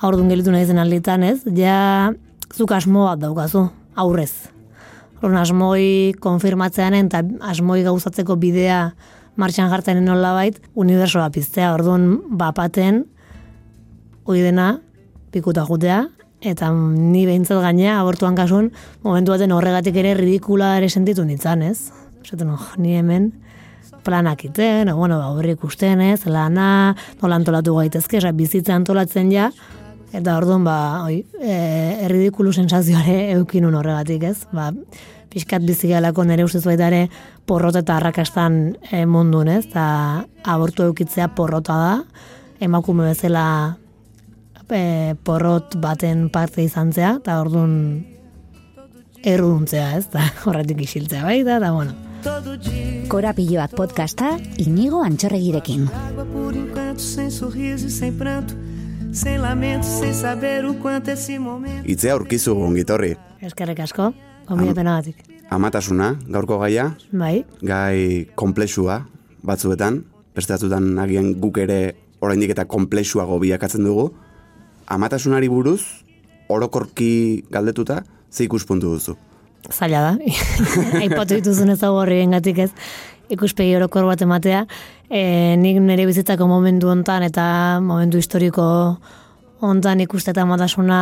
aurdun gelitu nahi zen alditan, ez? Ja, zuk asmo bat daukazu, aurrez. Horren asmoi konfirmatzean eta asmoi gauzatzeko bidea martxan jartzen nola bait, unibersoa piztea, orduan bapaten, hoi dena, pikuta jutea, eta ni behintzat gainea, abortuan kasun, momentu baten horregatik ere ridikula ere sentitu nintzen, ez? Zaten, oh, ni hemen planak iten, bueno, ba, horri ikusten, ez, lana, nola antolatu gaitezke, esa, bizitza antolatzen ja, eta orduan, ba, oi, e, erridikulu sensazioare eukinun horregatik, ez? Ba, pixkat bizigalako nire ustez baita ere porrot eta arrakastan e, mundun, ez? Eta abortu eukitzea porrota da, emakume bezala e, porrot baten parte izan zea, eta orduan erruduntzea, ez? Ta, horretik isiltzea baita, eta bueno. Korapilloak podcasta inigo antxorregirekin. Água por enquanto, sem sorriso e sem pranto, sem lamento, sem saber o quanto esse momento. Itzea aurkizu ongitorri. Eskerrik asko, gombiapena batik. Amatasuna, gaurko gaia, Bai, gai komplexua batzuetan, beste batzuetan agian guk ere oraindik eta komplexuago bilakatzen dugu. Amatasunari buruz, orokorki galdetuta, ze ikuspuntu duzu? zaila da. Aipatu dituzun ez horrien gatik ez, ikuspegi orokor bat ematea. E, nik nire bizitzako momentu hontan eta momentu historiko hontan ikuste eta matasuna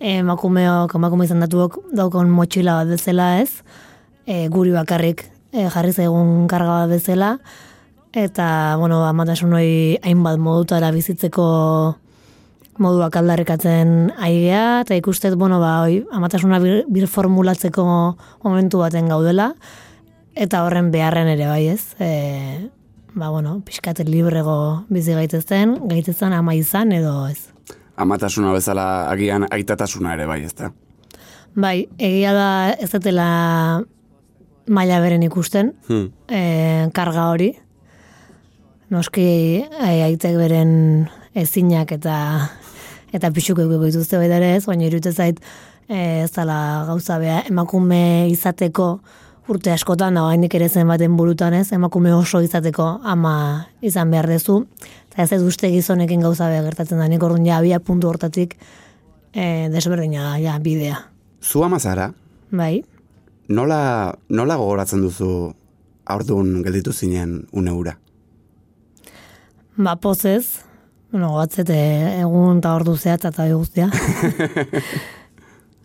emakumeok, emakume izan datuok daukon motxila bat bezala ez, e, guri bakarrik e, jarri zaigun karga bat bezala, eta, bueno, amatasun hori hainbat modutara bizitzeko moduak aldarrikatzen aigea, eta ikustet, bueno, ba, oi, amatasuna bir, bir formulatzeko momentu baten gaudela, eta horren beharren ere bai ez. E, ba, bueno, pixkat librego bizi gaitezen, gaitezen ama izan edo ez. Amatasuna bezala agian aitatasuna ere bai, ezta? Bai, egia da ez dela maila beren ikusten, Hmm. e, karga hori. Noski e, aitek beren ezinak eta eta pixuko eduko dituzte baita ere ez, baina irute zait e, ez dela gauza bea emakume izateko urte askotan, da hainik ere zen baten burutan ez, emakume oso izateko ama izan behar dezu, eta ez ez uste gizonekin gauza bea gertatzen da, nik orduan ja abia puntu hortatik e, desberdina da, ja, bidea. Zu amazara, Bai, nola, nola gogoratzen duzu aurdun gelditu zinen une hura? Ba, pozez, bueno, goatzete egun eta ordu zehatz eta guztia.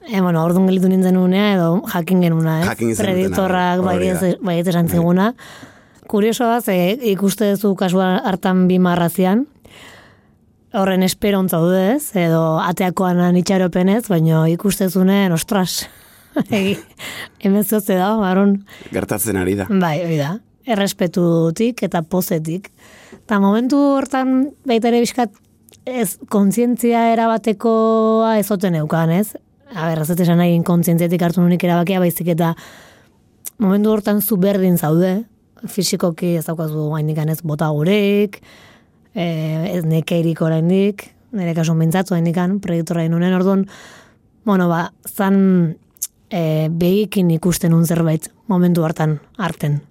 e, bueno, orduan gelitu nintzen unea, edo jakin genuna, ez? Jakin Preditorrak hori bai esan ziguna. Kurioso da, ze ikuste duzu kasua hartan bi marrazian, horren esperontza du ez, edo ateakoan itxaropenez, baina ikuste zunen, ostras, hemen zotze da, baron, Gertatzen ari da. Bai, hori da. Errespetutik eta pozetik. Eta momentu hortan baita ere bizkat ez kontzientzia erabatekoa ez oten eukan, ez? A ber, ez dut esan nahi kontzientziatik hartu nunik erabakia, baizik eta momentu hortan zu berdin zaude, fisikoki ez daukazu gainikan ez bota gureik, e, ez nekeirik oraindik, nire kasu mintzatu gainikan, proiektora inunen orduan, bueno, ba, zan e, begikin ikusten un zerbait momentu hartan arten.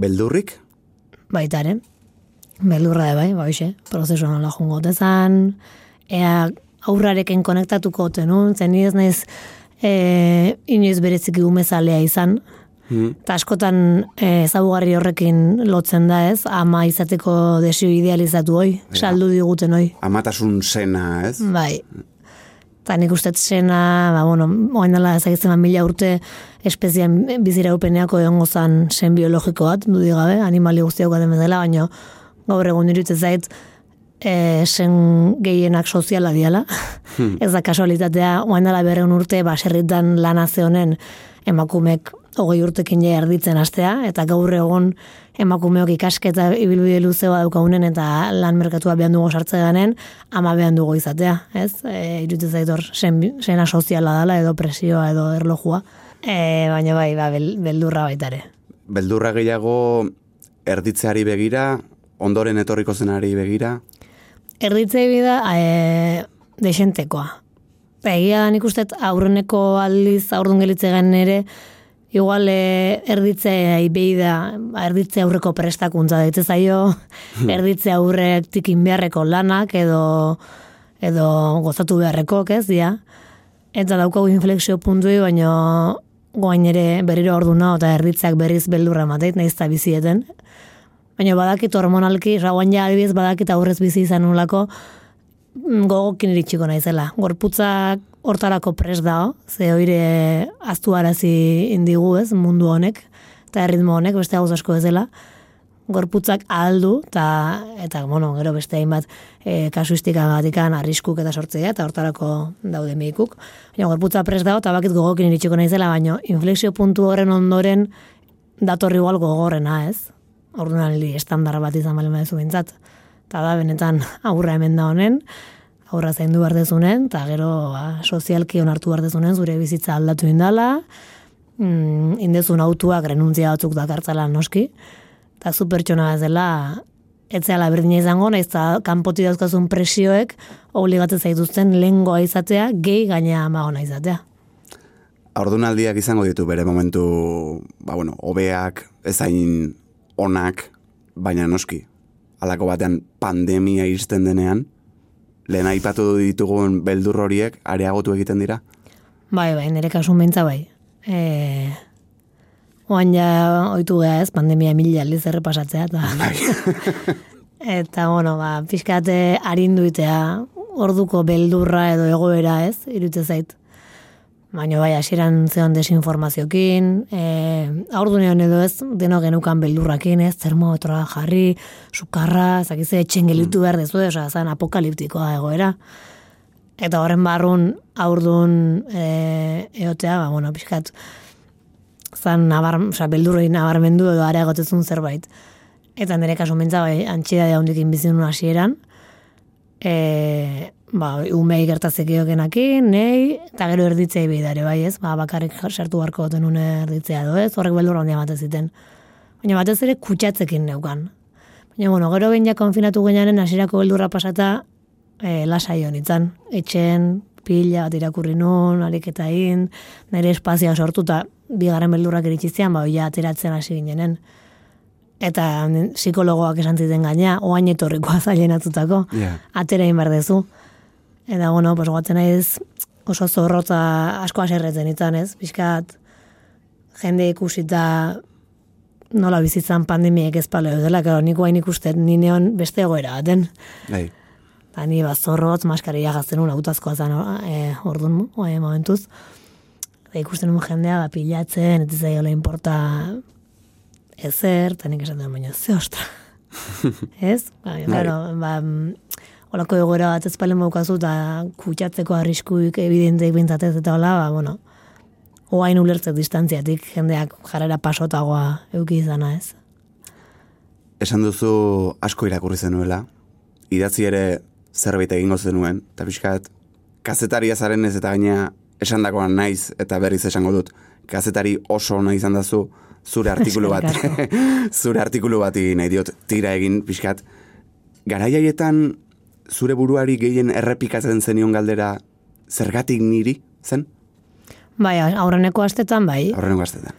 Beldurrik? Baita ere. Beldurra da bai, ba hoxe, prozesu nola jungo dezan, ea aurrarekin konektatuko tenun, zen ni ez naiz e, inoiz bereziki umezalea izan, Hmm. eta askotan e, ezagugarri horrekin lotzen da ez, ama izateko desio idealizatu hoi, saldu diguten hoi. Amatasun sena, ez? Bai. Eta nik uste zena, ba, bueno, oain dela ezagitzen mila urte espezian bizira upeneako egon zan zen biologiko bat, dudik gabe, animali guztiak den bezala, baina gaur egun iruditzen zait, e, sen gehienak soziala diala. Ez da kasualitatea, oain dela berreun urte, baserritan lanaze honen emakumek hogei urtekin ja erditzen astea, eta gaur egon emakumeok ikasketa ibilbide luzeoa daukagunen eta lan merkatua behan dugu sartze ganen, ama behan dugu izatea, ez? E, iruditzen zait hor sen, sena soziala dela edo presioa edo erlojua. E, baina bai, ba, bel, beldurra baita ere. Beldurra gehiago erditzeari begira, ondoren etorriko zenari begira, Erditzei bida, e, desentekoa. Egia da nik uste aurreneko aldiz aurdun gelitze ere, igual e, erditze behi da, ba, erditze aurreko prestakuntza daitze zaio, erditze aurretik inbeharreko lanak edo edo gozatu beharrekok, ez, dia. Eta daukagu inflexio puntui, baino goain ere berriro orduna eta erritzak berriz beldurra mateit, nahiz eta bizieten. Baina badakit hormonalki, raguan ja adibidez badakit aurrez bizi izan nulako, mm, gogokin iritsiko naizela. Gorputzak hortarako pres dao, ze oire aztuarazi indigu ez, mundu honek, eta erritmo honek, beste gauz asko ez dela. Gorputzak aldu, eta, eta bueno, gero beste hainbat e, kasuistika gatikan arriskuk eta sortzea, eta hortarako daude medikuk. Baina gorputza pres dao, eta bakit gogokin iritsiko naizela, baina inflexio puntu horren ondoren datorri igual gogorrena ez. Li estandar bat izan balen badezu bintzat. Eta da, benetan aurra hemen da honen, aurra zaindu behar dezunen, eta gero ba, sozialki onartu behar dezunen, zure bizitza aldatu indala, mm, indezun autuak renuntzia batzuk dakartzala noski, eta zu pertsona ez dela, etzeala berdina izango, nahiz eta kanpoti dauzkazun presioek, obligatzen zaituzten lengoa izatea, gehi gaina amagona izatea. Ordunaldiak izango ditu bere momentu, ba bueno, hobeak, ezain onak, baina noski. Halako batean pandemia iristen denean, lehen aipatu ditugun beldur horiek areagotu egiten dira. Bai, bai, nire kasun beintza bai. E, oan ja oitu geha ez, pandemia mila aldiz errepasatzea, eta, eta bueno, ba, pixkate arinduitea, orduko beldurra edo egoera ez, irutze zait. Baina bai, hasieran zeon desinformaziokin, e, aurdunean edo ez, deno genukan beldurrakin, ez, termometroa jarri, sukarra, zakize, etxen gelitu behar dezu, oza, zan apokaliptikoa egoera. Eta horren barrun aurdun e, eotea, ba, bueno, pixkat, zan nabar, oza, beldurroi nabarmendu edo areagotetzun zerbait. Eta nire kasu mentza, bai, antxida da hondikin bizinun hasieran, e, ba, umei gertatzek genakin, nei, eta gero erditzei bidare, bai ez, ba, bakarrik sartu barko goten erditzea edo ez, horrek beldur handia batez ziten. Baina batez ere kutsatzekin neukan. Baina, bueno, gero behin ja konfinatu genearen hasierako beldurra pasata e, lasai honitzen. Etxen, pila bat irakurri nun, aliketa in, nire espazioa sortuta, bigarren beldurrak iritsi ba, ja, ateratzen hasi ginenen. Eta psikologoak esan ziten gaina, oain etorrikoa zailen atzutako, Yeah. atera inbar dezu. Eta, bueno, pues, guatzen naiz oso zorrotza asko aserretzen izan, ez? Piskat, jende ikusita nola bizitzan pandemiek ez palo dela, karo, nik guain ikusten nineon beste egoera baten. Bai. Ba, ni bat zorrotz, maskaria gazten un, autazkoa zen, e, orduan, e, momentuz. Eta ikusten un jendea, ba, pilatzen, ez zaiola importa ezer, eta nik esan duen, baina, ze ostra. ez? Ba, claro, ba, holako egoera bat ez palen baukazu, eta kutsatzeko arriskuik evidenteik bintzatez, eta hola, ba, bueno, oain ulertzek distantziatik jendeak jarrera pasotagoa euki izana, ez? Esan duzu asko irakurri zenuela, idatzi ere zerbait egingo zenuen, eta pixkat, kazetaria zaren ez eta gaina esandakoan naiz, eta berriz esango dut, kazetari oso ona izan dazu, zure artikulu bat, zure artikulu bati nahi diot tira egin pixkat. Garaiaietan zure buruari gehien errepikatzen zenion galdera zergatik niri zen? Bai, aurreneko astetan, bai. Horrengo gaztetan.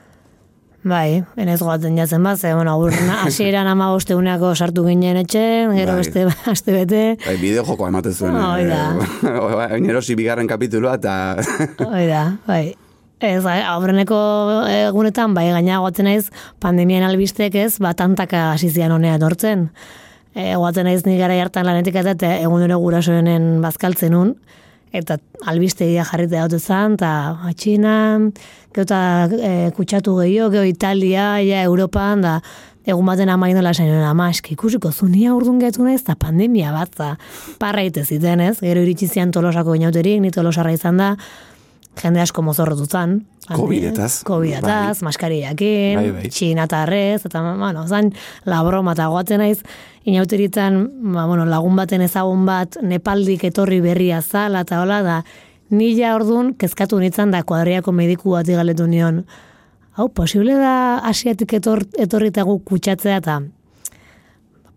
Bai, enez goatzen jatzen bat, ze, bueno, aurrena, hasieran ama bosteuneako sartu ginen etxen, gero Bai. beste aste bete, Bai, bideo joko ematen zuen. Hoi da. eh, Oin erosi bigarren kapitulua eta... hoi da, bai. Ez, bai, aurreneko egunetan, bai, gaina goatzen naiz, pandemian albistek ez, bat tantaka hasi zian honea etortzen. E, goatzen naiz ni gara hartan lanetik eta eta egunero gurasoenen bazkaltzen nun, eta albistegia jarrita dut zan, eta atxina, gero eta e, kutsatu gehiago, gero Italia, ja, Europan, da, egun baten amaino lasain nuen, ama, eski ikusiko zunia urdun getu naiz, eta pandemia bat, da, parra ite ziten, ez? Gero iritsi zian tolosako inauterik, ni tolosarra izan da, jende asko mozorrotu zan. Covidetaz. Covidetaz, maskariakin, Bai, bai. txinatarrez, eta, bueno, zan, labroma eta goatzen naiz, inauteritzen, ba, bueno, lagun baten ezagun bat, Nepaldik etorri berria zala, eta hola, da, nila ordun kezkatu nintzen da kuadriako mediku bat galetu nion. Hau, posible da asiatik etor, etorri eta guk kutsatzea eta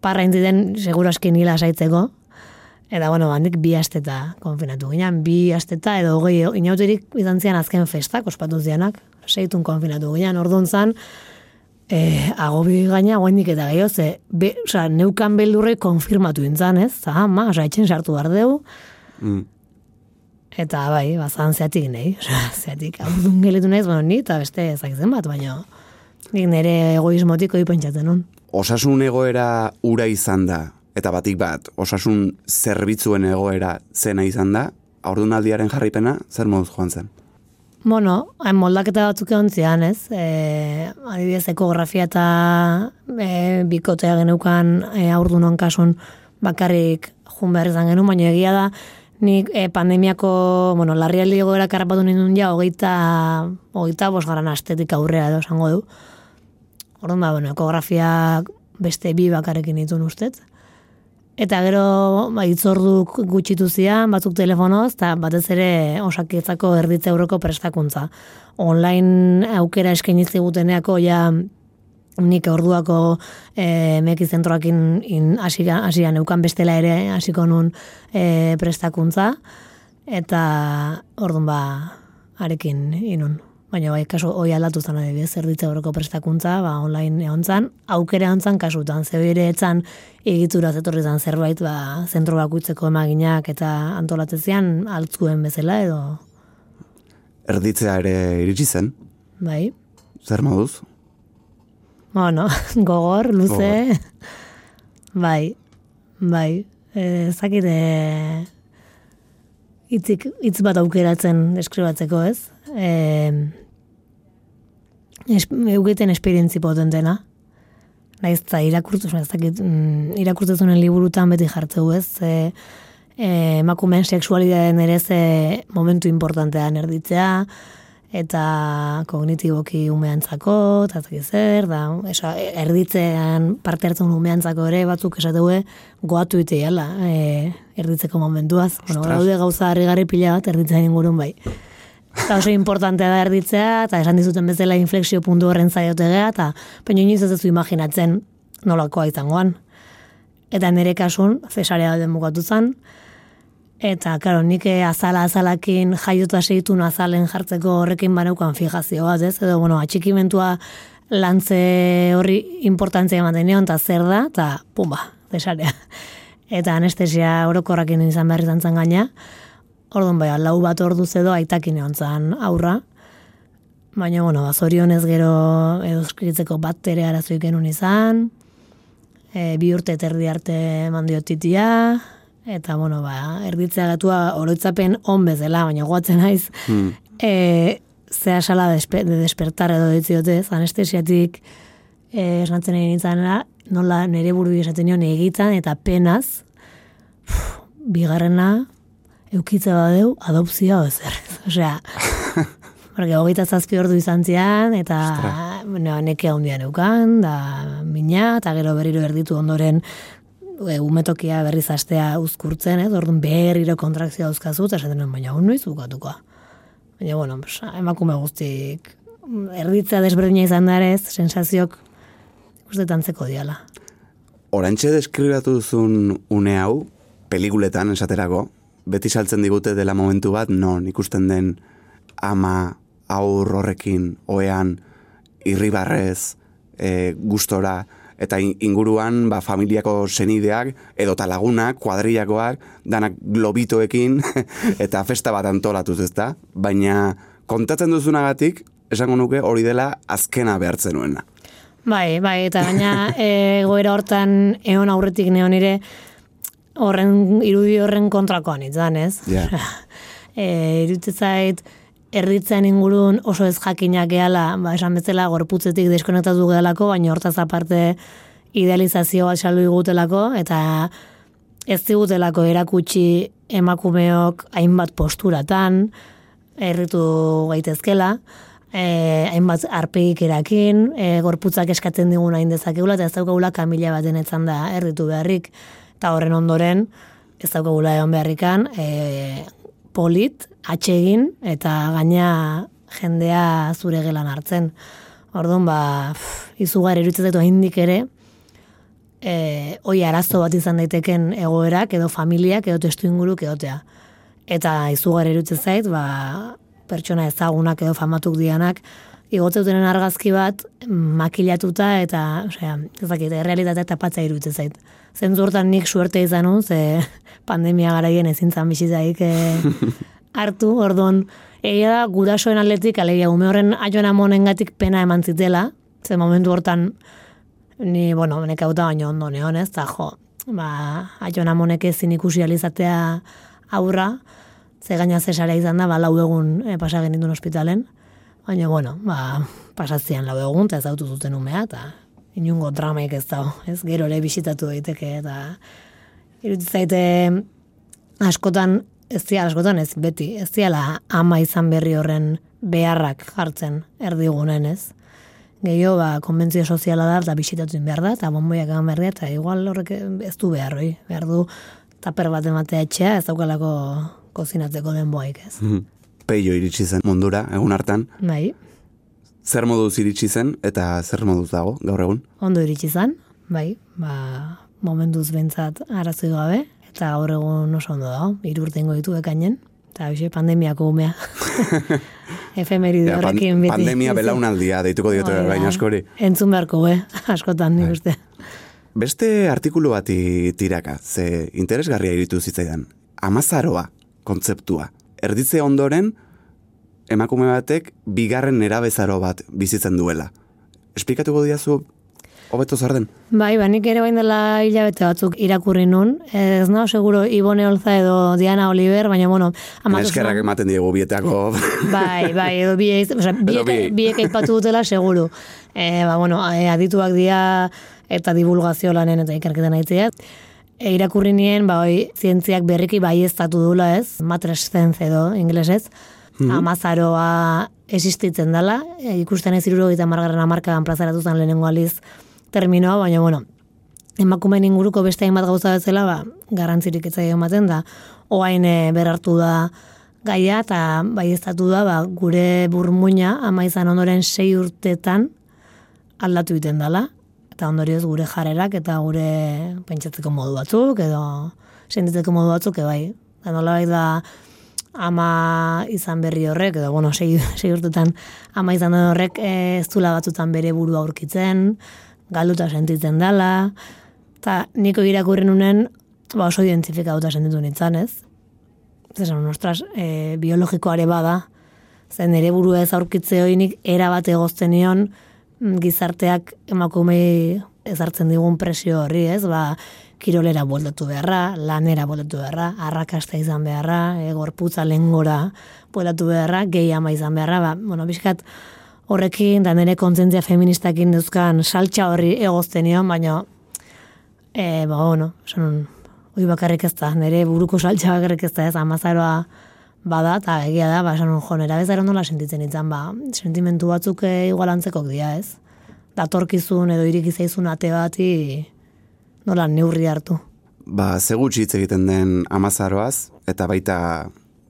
parra inditen seguro aski nila saitzeko. Eta, bueno, handik bi asteta konfinatu ginen, bi asteta edo hogei inauterik izan zian azken festak, ospatu zianak, seitun konfinatu ginen, orduan zan, e, agobi gaina guendik eta gehiago, ze, be, oza, neukan beldurre konfirmatu intzan, ez? Za, ma, oza, etxen sartu behar deu, Mm. Eta bai, bazan zeatik nahi, osea, zeatik aurdun gelitu naiz, bueno, ni eta beste ezakizen bat, baina nik nire egoismotik hori pentsatzen nun. Osasun egoera ura izan da, eta batik bat, osasun zerbitzuen egoera zena izan da, aurdunaldiaren jarraipena, zer moduz joan zen? Bueno, hain moldaketa batzuk egon zian, ez? E, adibidez, ekografia eta e, bikotea geneukan e, aurdunon kasun bakarrik jun behar izan genuen, baina egia da, nik e, pandemiako, bueno, larrialdi egoera karrapatu nindun ja, hogeita, hogeita bosgaran astetik aurrera edo esango du. Orduan ba, bueno, ekografiak beste bi bakarekin ditun ustez. Eta gero ba, itzorduk gutxitu zian, batzuk telefonoz, eta batez ere osakitzako erditze euroko prestakuntza. Online aukera eskaini ziguteneako ja nik orduako e, meki zentroakin in, asiga, asiga neukan bestela ere hasiko nun e, prestakuntza. Eta orduan ba, arekin inun. Baina bai, kasu hoi aldatu zen adibidez, erditze horreko prestakuntza, ba, online egon zan, aukera egon zan kasutan, ze bere etzan egitura zetorri zan zerbait, ba, zentro bakuitzeko emaginak eta antolatzezian altzuen bezala edo, Erditzea ere iritsi zen, bai. zer moduz? Bueno, gogor, luze, bai, bai, dakit, e, hitzik, hitz bat aukeratzen deskribatzeko ez, e, es, eugeten esperientzi potentena, Naiz eta irakurtu, ez dakit, mm, irakurtezunen liburutan beti jartzeu ez, e, e, emakumeen seksualitateen ere ze momentu importantean erditzea, eta kognitiboki umeantzako, eta ez dakit zer, da, esa, erditzean parte hartzen umeantzako ere batzuk esateue goatu iteiala e, erditzeko momentuaz. Bueno, daude gauza harrigarri pila bat erditzean ingurun bai. Eta oso importantea da erditzea, eta esan dizuten bezala inflexio puntu horren zaiotegea, eta baina inoiz ez imaginatzen nolakoa izangoan. Eta nire kasun, zesarea den bukatu zen, eta, karo, nik azala azalakin jaiota segitun azalen jartzeko horrekin baneukan fijazio bat, ez? Edo, bueno, atxikimentua lantze horri importantzia ematen nion, eta zer da, eta pumba, zesarea. Eta anestesia orokorrakin izan behar izan zen gaina, Orduan bai, lau bat orduz edo aitakin egon zan aurra. Baina, bueno, ba, zorionez gero edo eskritzeko bat ere arazoik genuen izan. E, bi urte eta erdi arte mandio titia. Eta, bueno, ba, erditzea gatua oroitzapen on bezala, baina guatzen naiz. Hmm. E, zea sala despe, de despertar edo ditziote, anestesiatik e, esnatzen egin nintzanera, nola nire buru esaten nion egitan eta penaz, pff, bigarrena, eukitza badeu, adopzioa ezer. Osea, porque hogeita zazpi ordu izan zian, eta bueno, neke handian eukan, da mina, eta gero berriro erditu ondoren e, umetokia berriz astea uzkurtzen, ez? Orduan berriro kontrakzioa uzkazu, eta esaten baina hon noiz bukatuko. Baina, bueno, pues, emakume guztik, erditzea desberdina izan da ere ez, sensaziok ustetan zeko diala. Orantxe deskribatu duzun une hau, pelikuletan esaterako, beti saltzen digute dela momentu bat, non ikusten den ama aur horrekin, oean, irribarrez, e, gustora, eta in- inguruan ba, familiako senideak, edo lagunak, kuadrillakoak, danak globitoekin, eta festa bat antolatuz ezta, baina kontatzen duzunagatik, esango nuke hori dela azkena behartzen nuena. Bai, bai, eta gaina e, goera hortan egon aurretik neon ere horren irudi horren kontrakoan itzan, ez? Ja. e, zait, erditzen ingurun oso ez jakinak gehala, ba, esan bezala gorputzetik deskonektatu gehalako, baina hortaz aparte idealizazio bat saldu igutelako, eta ez zigutelako erakutsi emakumeok hainbat posturatan, erritu gaitezkela, eh, hainbat arpegik erakin, eh, gorputzak eskatzen digun hain dezakegula, eta ez daukagula kamila baten etzan da erritu beharrik, eta horren ondoren, ez daukagula egon beharrikan, eh, polit, atsegin, eta gaina jendea zure gelan hartzen. Orduan, ba, izugar iruditzen zaitu hindik ere, e, oi arazo bat izan daiteken egoerak, edo familiak, edo testu inguruk egotea. Eta izugar iruditzen zait, ba, pertsona ezagunak edo famatuk dianak, igotzeutenen argazki bat makilatuta eta, osea, ez dakit, errealitatea tapatza iruditzen zait. Zentzu hortan nik suerte izan nun, ze pandemia garaien ezintzan bizitzaik e, hartu, orduan, egia da gudasoen atletik, alegia, ume horren aion amonengatik pena eman zitela, ze momentu hortan, ni, bueno, nek hauta baino ondo neon, ez, eta jo, ba, aion amonek ezin ikusi alizatea aurra, ze gaina zesara izan da, ba, lau egun e, pasa genitun ospitalen, baina, bueno, ba, pasatzean lau egun, eta ez zuten umea, eta inungo dramaik ez dago, ez, gero ere bisitatu daiteke, eta iruditzen zaite askotan, ez ziala, askotan ez, beti, ez ziala ama izan berri horren beharrak jartzen erdigunen, ez? Gehiago, ba, konbentzio soziala da, eta bisitatu behar da, eta bomboiak egan behar da, eta igual horrek ez du behar, oi? behar du taper bat ematea etxea, ez daukalako kozinatzeko denboaik, ez? Peio iritsi zen mundura, egun hartan. Bai, Zer moduz iritsi zen eta zer moduz dago gaur egun? ondo iritsi zan, bai, ba, momentuz bentsat arazoi gabe, eta gaur egun oso ondo dago, irurtengo ditu ekainen, eta hoxe pandemiako umea. Efemeride Ja, pan- horrekin beti. pandemia belaunaldia deituko diote da. baina askori. Entzun beharko, be, askotan Bai. nik uste. Beste artikulu bati tiraka, ze interesgarria iritu zitzaidan. Amazaroa kontzeptua. Erditze ondoren, emakume batek bigarren nerabezaro bat bizitzen duela. Esplikatuko diazu hobeto zer den? Bai, ba, nik ere bain dela hilabete batzuk irakurri nun. Ez nao seguro Ibone Olza edo Diana Oliver, baina bueno, amatu Eskerrak ematen diegu bietako. Bai, bai, edo biek, o sea, biek, biek aipatu dutela seguru. E, ba, bueno, e, adituak dira eta divulgazio lanen eta ikerketan aitzea. E, irakurri nien, ba, oi, zientziak berriki bai dula ez, matrescenz edo inglesez, amazaroa existitzen dela, e, ikusten ez iruro eta margarren amarkadan plazaratu zen lehenengo aliz terminoa, baina, bueno, emakumeen inguruko beste hainbat gauza bezala, ba, garrantzirik ez ematen da, oain e, berartu da gaia, eta bai da, ba, gure burmuina ama izan ondoren sei urtetan aldatu egiten dela, eta ondorioz gure jarrerak eta gure pentsatzeko modu batzuk, edo sentitzeko modu batzuk, e, bai. Da nola da ama izan berri horrek, edo bueno, sei, sei urtetan ama izan den horrek e, ez dula batzutan bere burua aurkitzen, galduta sentitzen dela, eta niko irakurri nunen, ba oso identifikatuta sentitu nintzen, ez? Zesan, ostras, e, biologikoare bada, zen ere burua ez aurkitze hoinik era bat egozten nion mm, gizarteak emakumei ezartzen digun presio horri, ez? Ba, kirolera bueltatu beharra, lanera bueltatu beharra, arrakasta izan beharra, e, gorputza lengora bueltatu beharra, gehi ama izan beharra, ba, bueno, bizkat horrekin, da nire kontzentzia feministakin duzkan saltxa horri egozten nion, baina, e, ba, bueno, esan, hoi bakarrik ez da, nire buruko saltxa bakarrik ez da, ez, amazaroa bada, eta egia da, ba, esan, jo, nera bezara nola sentitzen itzan, ba, sentimentu batzuk e, igual antzekok dira, ez? Datorkizun edo irik izaizun ate bati nola neurri hartu. Ba, ze gutxi hitz egiten den amazaroaz, eta baita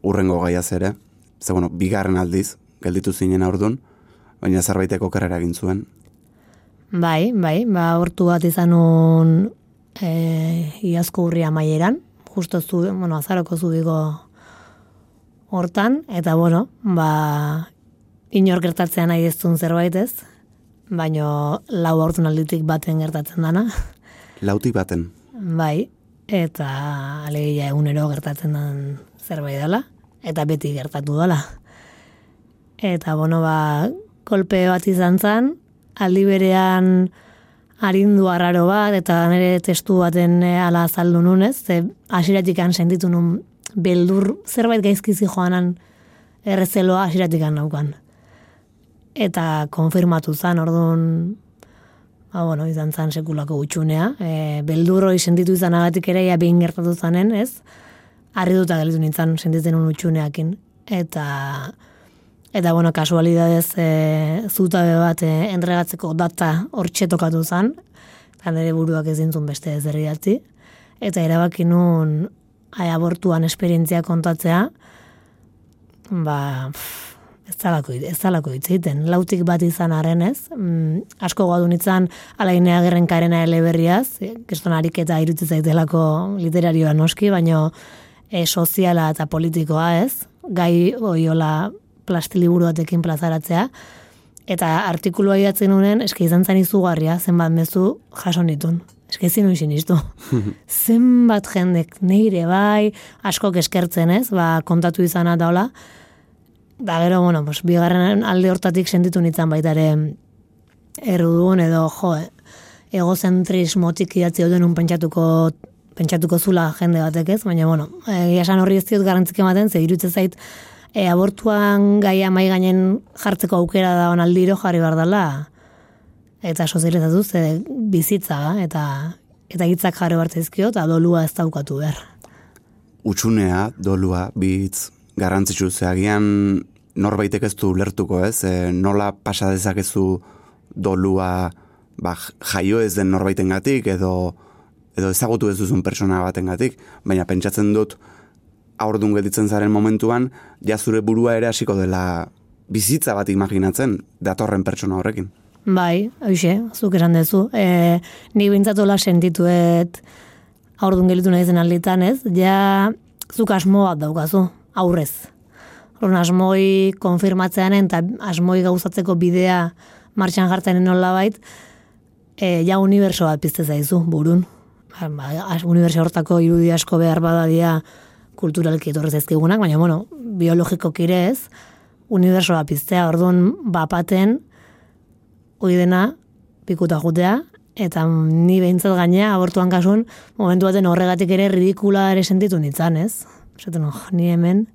urrengo gaiaz ere. Ze, bueno, bigarren aldiz, gelditu zinen aurdun, baina zerbaiteko karrera egin zuen. Bai, bai, ba, hortu bat izan un e, iazko urria maieran, justo zu, bueno, azaroko zubiko hortan, eta bueno, ba, inor gertatzea nahi ez zerbait ez, baino lau aurtun alditik baten gertatzen dana, Lauti baten. bai, eta alegia egunero gertatzen den zerbait dela, eta beti gertatu dela. Eta, bueno, ba, kolpe bat izan zen, aldi berean arindu arraro bat, eta nire testu baten eh, ala azaldu nunez, ze hasiratik sentitu nun beldur zerbait gaizkizi joanan errezeloa hasiratik naukan. Eta konfirmatu zen, orduan, ba, bueno, izan zen sekulako gutxunea. E, beldur hori sentitu izan agatik ere, ja behin gertatu zanen, ez? Harri duta gelitu nintzen sentitzen un utxuneakin. Eta, eta bueno, kasualidadez e, zutabe bat e, entregatzeko data hortxe tokatu zen, eta nire buruak ez dintzun beste ez idatzi. Eta erabaki nun abortuan esperientzia kontatzea, ba, pff, ez dalako, ez dalako hitz egiten. Lautik bat izan arren ez, mm, asko gadu nintzen alainea gerren karena eleberriaz, keston ariketa irutzi zaitelako literarioa noski, baino e, soziala eta politikoa ez, gai oiola plastiliburu batekin plazaratzea, Eta artikulua idatzen nunen, eske izan zen izugarria, zenbat mezu jaso nitun. Eske ezin nuen sinistu. zenbat jendek neire bai, askok eskertzen ez, ba, kontatu izana da hola. Da gero, bueno, pues, bigarren alde hortatik sentitu nintzen baita ere errudun edo, jo, egozentrismotik idatzi duen un pentsatuko pentsatuko zula jende batek ez, baina bueno, egia esan horri ez diot garrantzik ematen, ze irutze zait e, abortuan gaia mai gainen jartzeko aukera da onaldiro jarri behar dela, eta sozializatu ze bizitza eta eta hitzak jarri bartzaizkio, eta dolua ez daukatu behar. Utsunea, dolua, bitz, garrantzitsu, ze agian norbaitek ez du lertuko ez, e, nola pasa dezakezu dolua ba, jaio ez den norbaitengatik edo edo ezagutu ez duzun persona batengatik, baina pentsatzen dut aurdun gelditzen zaren momentuan, ja zure burua ere hasiko dela bizitza bat imaginatzen datorren pertsona horrekin. Bai, hoxe, zuk esan dezu. E, ni bintzatola sentituet aurdun gelitu nahi zen alditan ez, ja zuk asmo bat daukazu, aurrez. Horren asmoi konfirmatzeanen eta asmoi gauzatzeko bidea martxan jartzen nola bait, e, ja uniberso bat pizte zaizu, burun. Ba, ba uniberso hortako irudi asko behar badadia kulturalki etorrez ezkigunak, baina, bueno, biologiko kirez, uniberso bat piztea, orduan, bapaten, hoi dena, pikuta jutea, eta ni behintzat gainea, abortuan kasun, momentu baten horregatik ere ridikula ere sentitu nintzen, ez? Zaten, oh, ni hemen,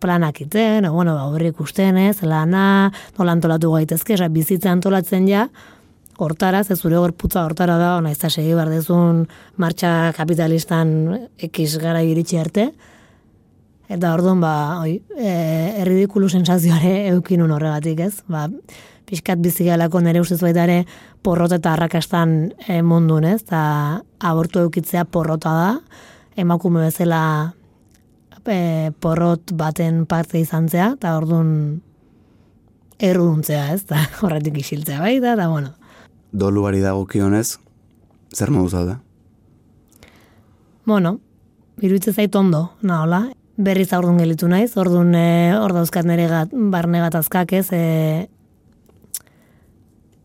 planak iten, o, bueno, ba, horri ikusten, ez, lana, nola antolatu gaitezke, esa, bizitza antolatzen ja, hortara, ze zure gorputza hortara da, ona ez da segi bardezun martxa kapitalistan ekiz gara iritsi arte. Eta orduan, ba, oi, e, erridikulu sensazioare eukinun horregatik, ez? Ba, pixkat bizigalako nere ustez baita ere porrot eta arrakastan e, mundun, ez? Eta abortu eukitzea porrota da, emakume bezala e, porrot baten parte izan zea, eta orduan erruduntzea, ez? Ta horretik isiltzea baita, eta bueno, doluari dagokionez, zer moduz da? Bueno, iruditzen zait ondo, na hola, berriz aurdun gelitu naiz, ordun e, hor dauzkat nire gat, barne gatazkak ez, e,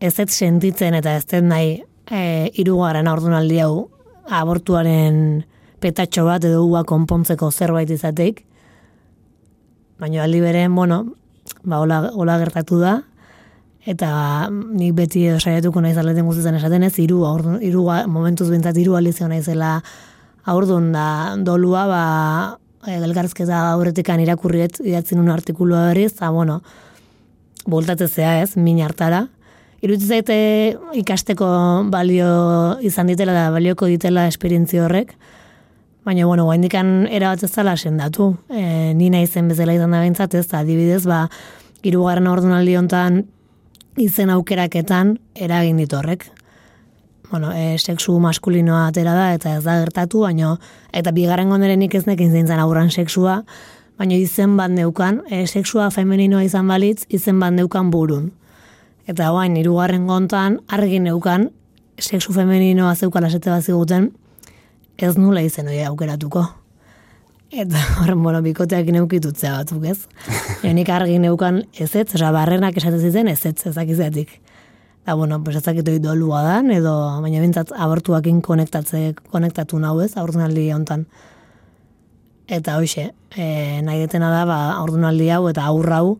ez ez sentitzen eta ez nahi e, irugaren aurdun aldi hau abortuaren petatxo bat edo ua konpontzeko zerbait izateik. Baina aldi beren, bueno, ba, hola, hola gertatu da, eta nik beti saiatuko naiz aleten guztietan esaten ez, iru, aurdu, iru momentuz bintzat iru alizio naizela aurdun da dolua, ba, elgarrizketa aurretikan irakurriet idatzen un artikulua berriz, eta bueno, boltatzea ez, min hartara. Iruditzen zaite ikasteko balio izan ditela da balioko ditela esperientzio horrek, baina bueno, guaindikan erabat ez zala sendatu. E, ni naizen bezala izan da bintzat ez, adibidez, ba, irugarren ordunaldi hontan izen aukeraketan eragin ditorrek. Bueno, e, sexu maskulinoa atera da eta ez da gertatu, baino eta bigarren gonderenik ez nekin zintzen aurran sexua, baino izen bat neukan, e, sexua femeninoa izan balitz, izen bat neukan burun. Eta guain, irugarren gontan, argi neukan, sexu femeninoa zeukala sete bat ziguten, ez nula izen hori aukeratuko. Eta horren, bueno, bikoteak neukitutzea batzuk ez. Enik argi neukan ez ez, oza, barrenak esatzen zitzen ez ez, ezakizeatik. Eta, bueno, pues ezakitu dolua da, edo, baina bintzat abortuakin konektatze, konektatu nahu ez, aurtunaldi hontan. Eta hoxe, e, nahi detena da, ba, aurtunaldi hau eta aurrau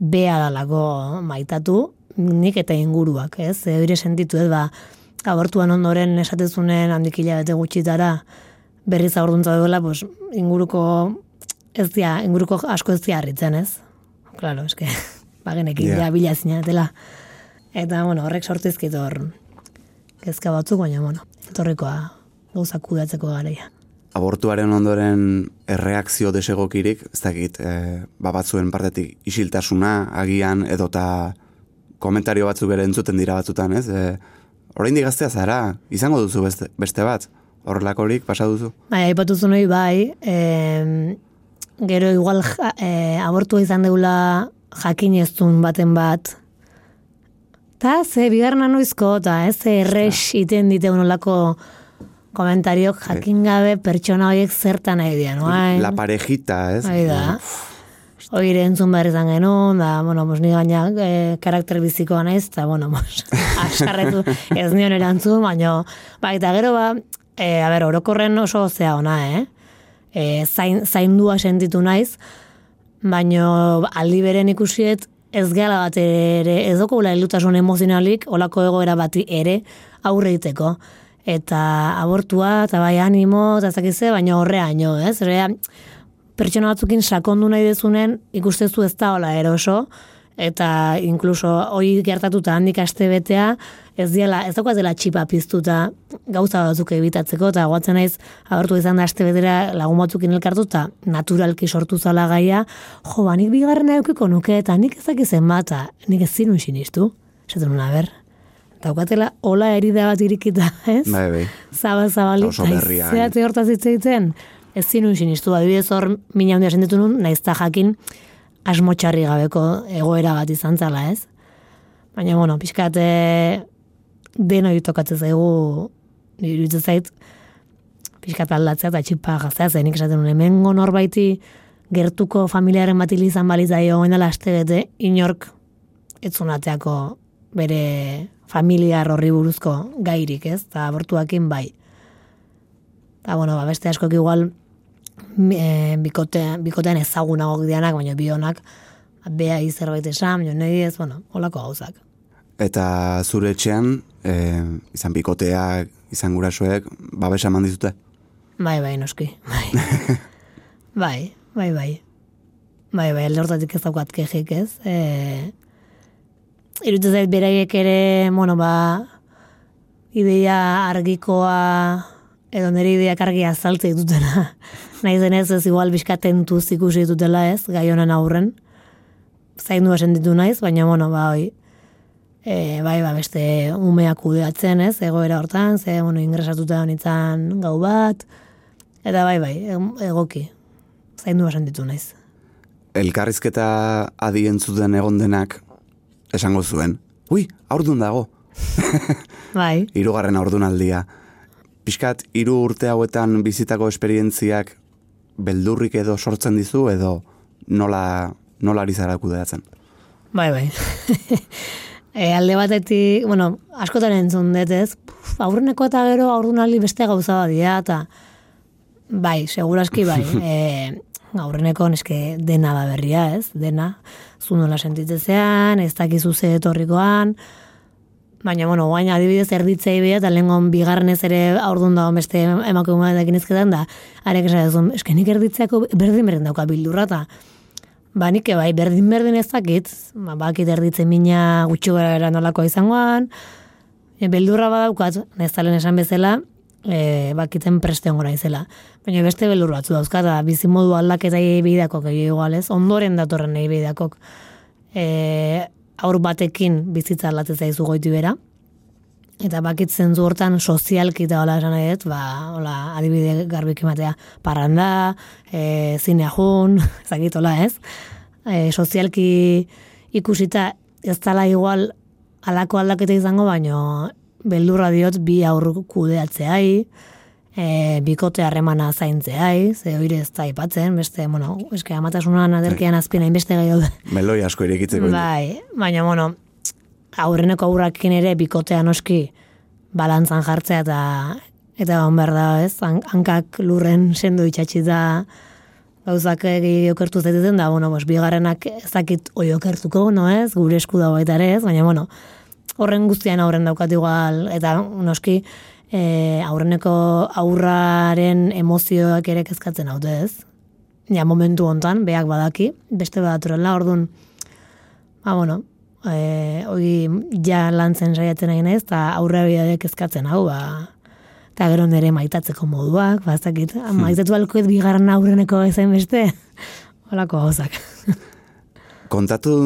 bea dalako maitatu, nik eta inguruak, ez? Eure sentitu ez, ba, abortuan ondoren esatezunen handikila bete gutxitara, berriz aurduntza duela, pues, inguruko ez dia, inguruko asko ez dia harritzen, ez? Claro, eske, bagenekin yeah. ja bila zinatela. Eta, bueno, horrek sortizkit hor kezka batzuk, baina, bueno, etorrikoa gauza kudatzeko garaia. Abortuaren ondoren erreakzio desegokirik, ez dakit, e, batzuen partetik isiltasuna, agian, edota komentario batzuk ere entzuten dira batzutan, ez? E, Horrein digaztea zara, izango duzu beste, beste bat, horrelakorik pasa duzu? Bai, aipatu bai, e, gero igual e, abortu izan deula jakin ez baten bat. Ta, ze, bigarna noizko, eta ez, errex iten dite unolako komentariok jakin gabe pertsona horiek zertan nahi dira, no? La parejita, ez? Bai da. Oire entzun behar izan genuen, da, bueno, mos, ni gaina e, karakter bizikoa naiz, eta, bueno, mos, asarretu ez nion erantzun, baina, ba, eta gero, ba, e, a ber, orokorren oso zea ona, eh? E, zain, zaindua sentitu naiz, baina aldi beren ikusiet, ez gala bat ere, ez doko gula elutasun emozionalik, olako egoera bati ere aurre egiteko. Eta abortua, eta bai animo, eta ez dakize, baina horreaino, ez? Horrea, pertsona batzukin sakondu nahi dezunen, ikustezu ez da hola eroso, eta inkluso hoi gertatuta handik aste betea, ez diela, ez dagoaz dela txipa piztuta gauza batzuk ebitatzeko, eta guatzen naiz, abertu izan da aste betera lagun batzukin elkartu, eta naturalki sortu zala gaia, jo, ba, nik bigarren eukiko nuke, eta nik ezak izen bata, nik ez zinun sinistu, esaten nuna, ber, daukatela hola erida bat irikita, ez? Bai, bai. Zabal, zabalik, berria, zehatze hortaz hitz egiten, ez zinun sinistu, adibidez hor, mina handia sentitu nun, naiz jakin, asmotxarri gabeko egoera bat izan zala, ez? Baina, bueno, pixkat, e, denoi tokatzen zaigu, iruditzen zait, pixkat aldatzea eta txipa gaztea zenik esaten nuen, hemengo norbaiti gertuko familiaren bat izan daio, oen dela aste bete, inork etzunateako bere familiar horri buruzko gairik, ez? Eta abortuakin bai. Eta, bueno, ba, beste askok igual e, bikotean, bikotean ezagunagok dianak, baina bionak bea zerbait esan, baina nahi ez, bueno, holako gauzak. Eta zure etxean, e, izan bikoteak, izan gurasoek, babesa eman dizute? Bai, bai, noski, bai. bai, bai, bai. Bai, bai, alde hortatik ez daukat kejik, ez? E, Irutu zait beraiek ere, bueno, ba, ideia argikoa, edo nire ideak argi azaltze ditutena. Nahi zenez ez igual biskaten tuz ikusi ditutela ez, gai honen aurren. Zaindu ditu naiz, baina, bueno, ba, hoi, e, bai, ba, beste umeak kudeatzen ez, egoera hortan, ze, bueno, ingresatuta honitzen gau bat, eta bai, bai, egoki, zaindu ditu naiz. Elkarrizketa adien zuten egon denak, esango zuen, ui, aurdun dago. bai. Hirugarren aurdunaldia. Piskat, hiru urte hauetan bizitako esperientziak beldurrik edo sortzen dizu edo nola, nola ari zara kudeatzen? Bai, bai. e, alde batetik, bueno, askotan entzun detez, aurreneko eta gero aurdunaldi beste gauza badia, eta bai, seguraski bai. e, aurreneko neske dena da berria, ez? Dena, zu nola sentitzean, ez dakizu ze etorrikoan, Baina, bueno, guain adibidez erditzei bia, eta lehengon bigarren ez ere aurdun dago beste emakume batekin izketan da, arek esan duzun, eske nik erditzeako berdin berdin dauka bildurra, eta ba, nik bai, berdin berdin ez dakit, ba, bakit erditzen mina gutxu gara era nolakoa izangoan, e, beldurra badaukat, neztalen esan bezala, e, bakiten presten gora izela. Baina beste beldur batzu dauzka, eta bizimodu aldaketa egibideakok egin igualez, ondoren datorren egibideakok. E, aur batekin bizitza aldatzen zaizu goiti bera. Eta bakitzen zu hortan sozialki eta hola esan edet, ba, hola, adibide garbik ematea, parranda, e, zinea jun, ezagit hola ez. E, sozialki ikusita ez dala igual alako aldaketa izango, baino beldurra diot bi aur kudeatzeai, e, bikote harremana zaintzeai, ze hori ez da ipatzen, beste, bueno, eske amatasunan aderkean azpina inbeste gai daude. Meloi asko irekitzeko. Bai, baina, bueno, aurreneko aurrakin ere bikotea noski balantzan jartzea eta eta on behar da, ez? Hankak lurren sendo itxatxi da gauzak okertu zaitezen da, bueno, bos, bigarrenak ezakit oi okertuko, no ez? Gure esku da baita ere ez, baina, bueno, horren guztian aurren daukat igual, eta noski, e, aurreneko aurraren emozioak ere kezkatzen haute ez. Ja, momentu hontan, beak badaki, beste badaturela, orduan, ba, bueno, e, ogi ja lantzen saiatzen nahi naiz, eta aurre bideak kezkatzen hau, ba, eta gero nire maitatzeko moduak, ba, ez dakit, hmm. maitatu alkoet bigarren aurreneko ezain beste, holako gauzak. Kontatu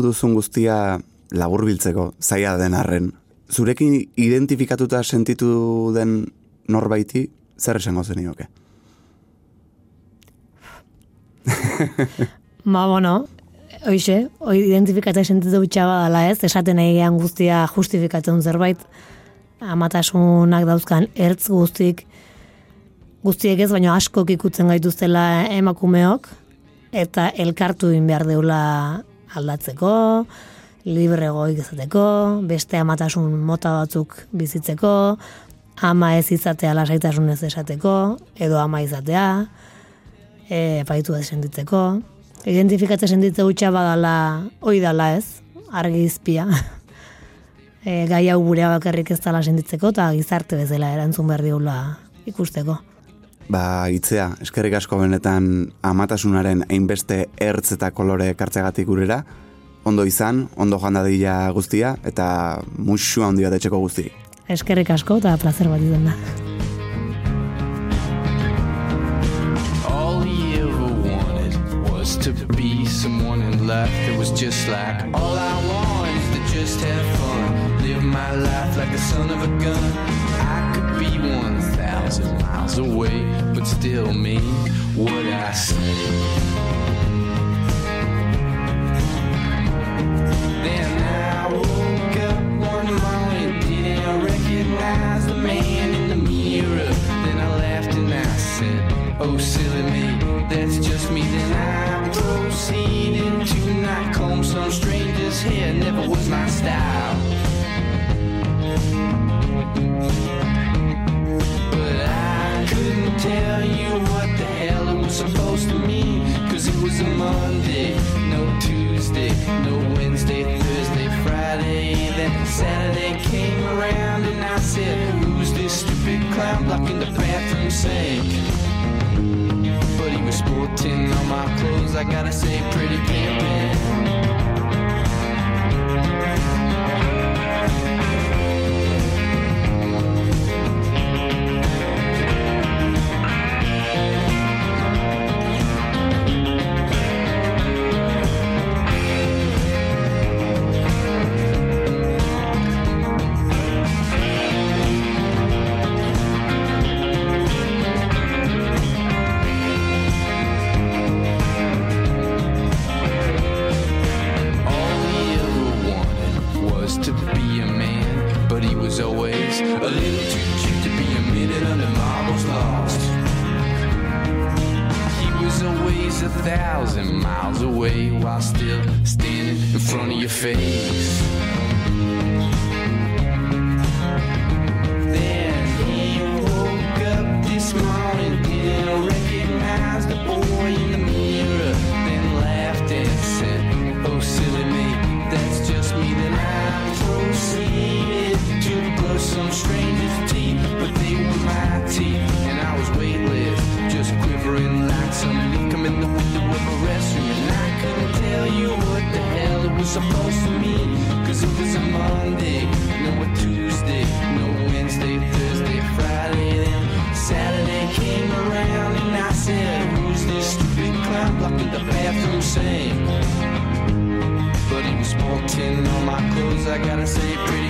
duzun guztia laburbiltzeko, zaila den arren, zurekin identifikatuta sentitu den norbaiti, zer esango zen ioke? Ma, bueno, oixe, oi identifikata sentitu bitxaba dala ez, esaten egian guztia justifikatzen zerbait, amatasunak dauzkan ertz guztik, guztiek ez, baina askok ikutzen gaituztela emakumeok, eta elkartu egin behar deula aldatzeko, librego izateko, beste amatasun mota batzuk bizitzeko, ama ez izatea lasaitasun ez esateko, edo ama izatea, e, paitu ez senditzeko. Identifikatze senditze gutxa badala, oi dala ez, argi izpia. E, gai hau gurea bakarrik ez dala senditzeko, eta gizarte bezala erantzun behar diula ikusteko. Ba, itzea, eskerrik asko benetan amatasunaren hainbeste ertz eta kolore kartzegatik gurera, ondo izan, ondo joan dadila guztia, eta musu handia detxeko guzti. Eskerrik asko eta placer bat izan da. All he ever wanted was to be someone in life that was just like all I want is to just have fun, live my life like a son of a gun. I could be one thousand miles away, but still mean what I say. Oh, silly me, that's just me. Then I proceeded to not comb some stranger's hair, never was my style. But I couldn't tell you what the supposed to mean. Cause it was a Monday, no Tuesday, no Wednesday, Thursday, Friday. Then Saturday came around and I said, Who's this stupid clown blocking the bathroom sink? But he was sporting all my clothes, I gotta say, pretty pimpin'. Always a thousand miles away while still standing in front of your face. I gotta say, pretty.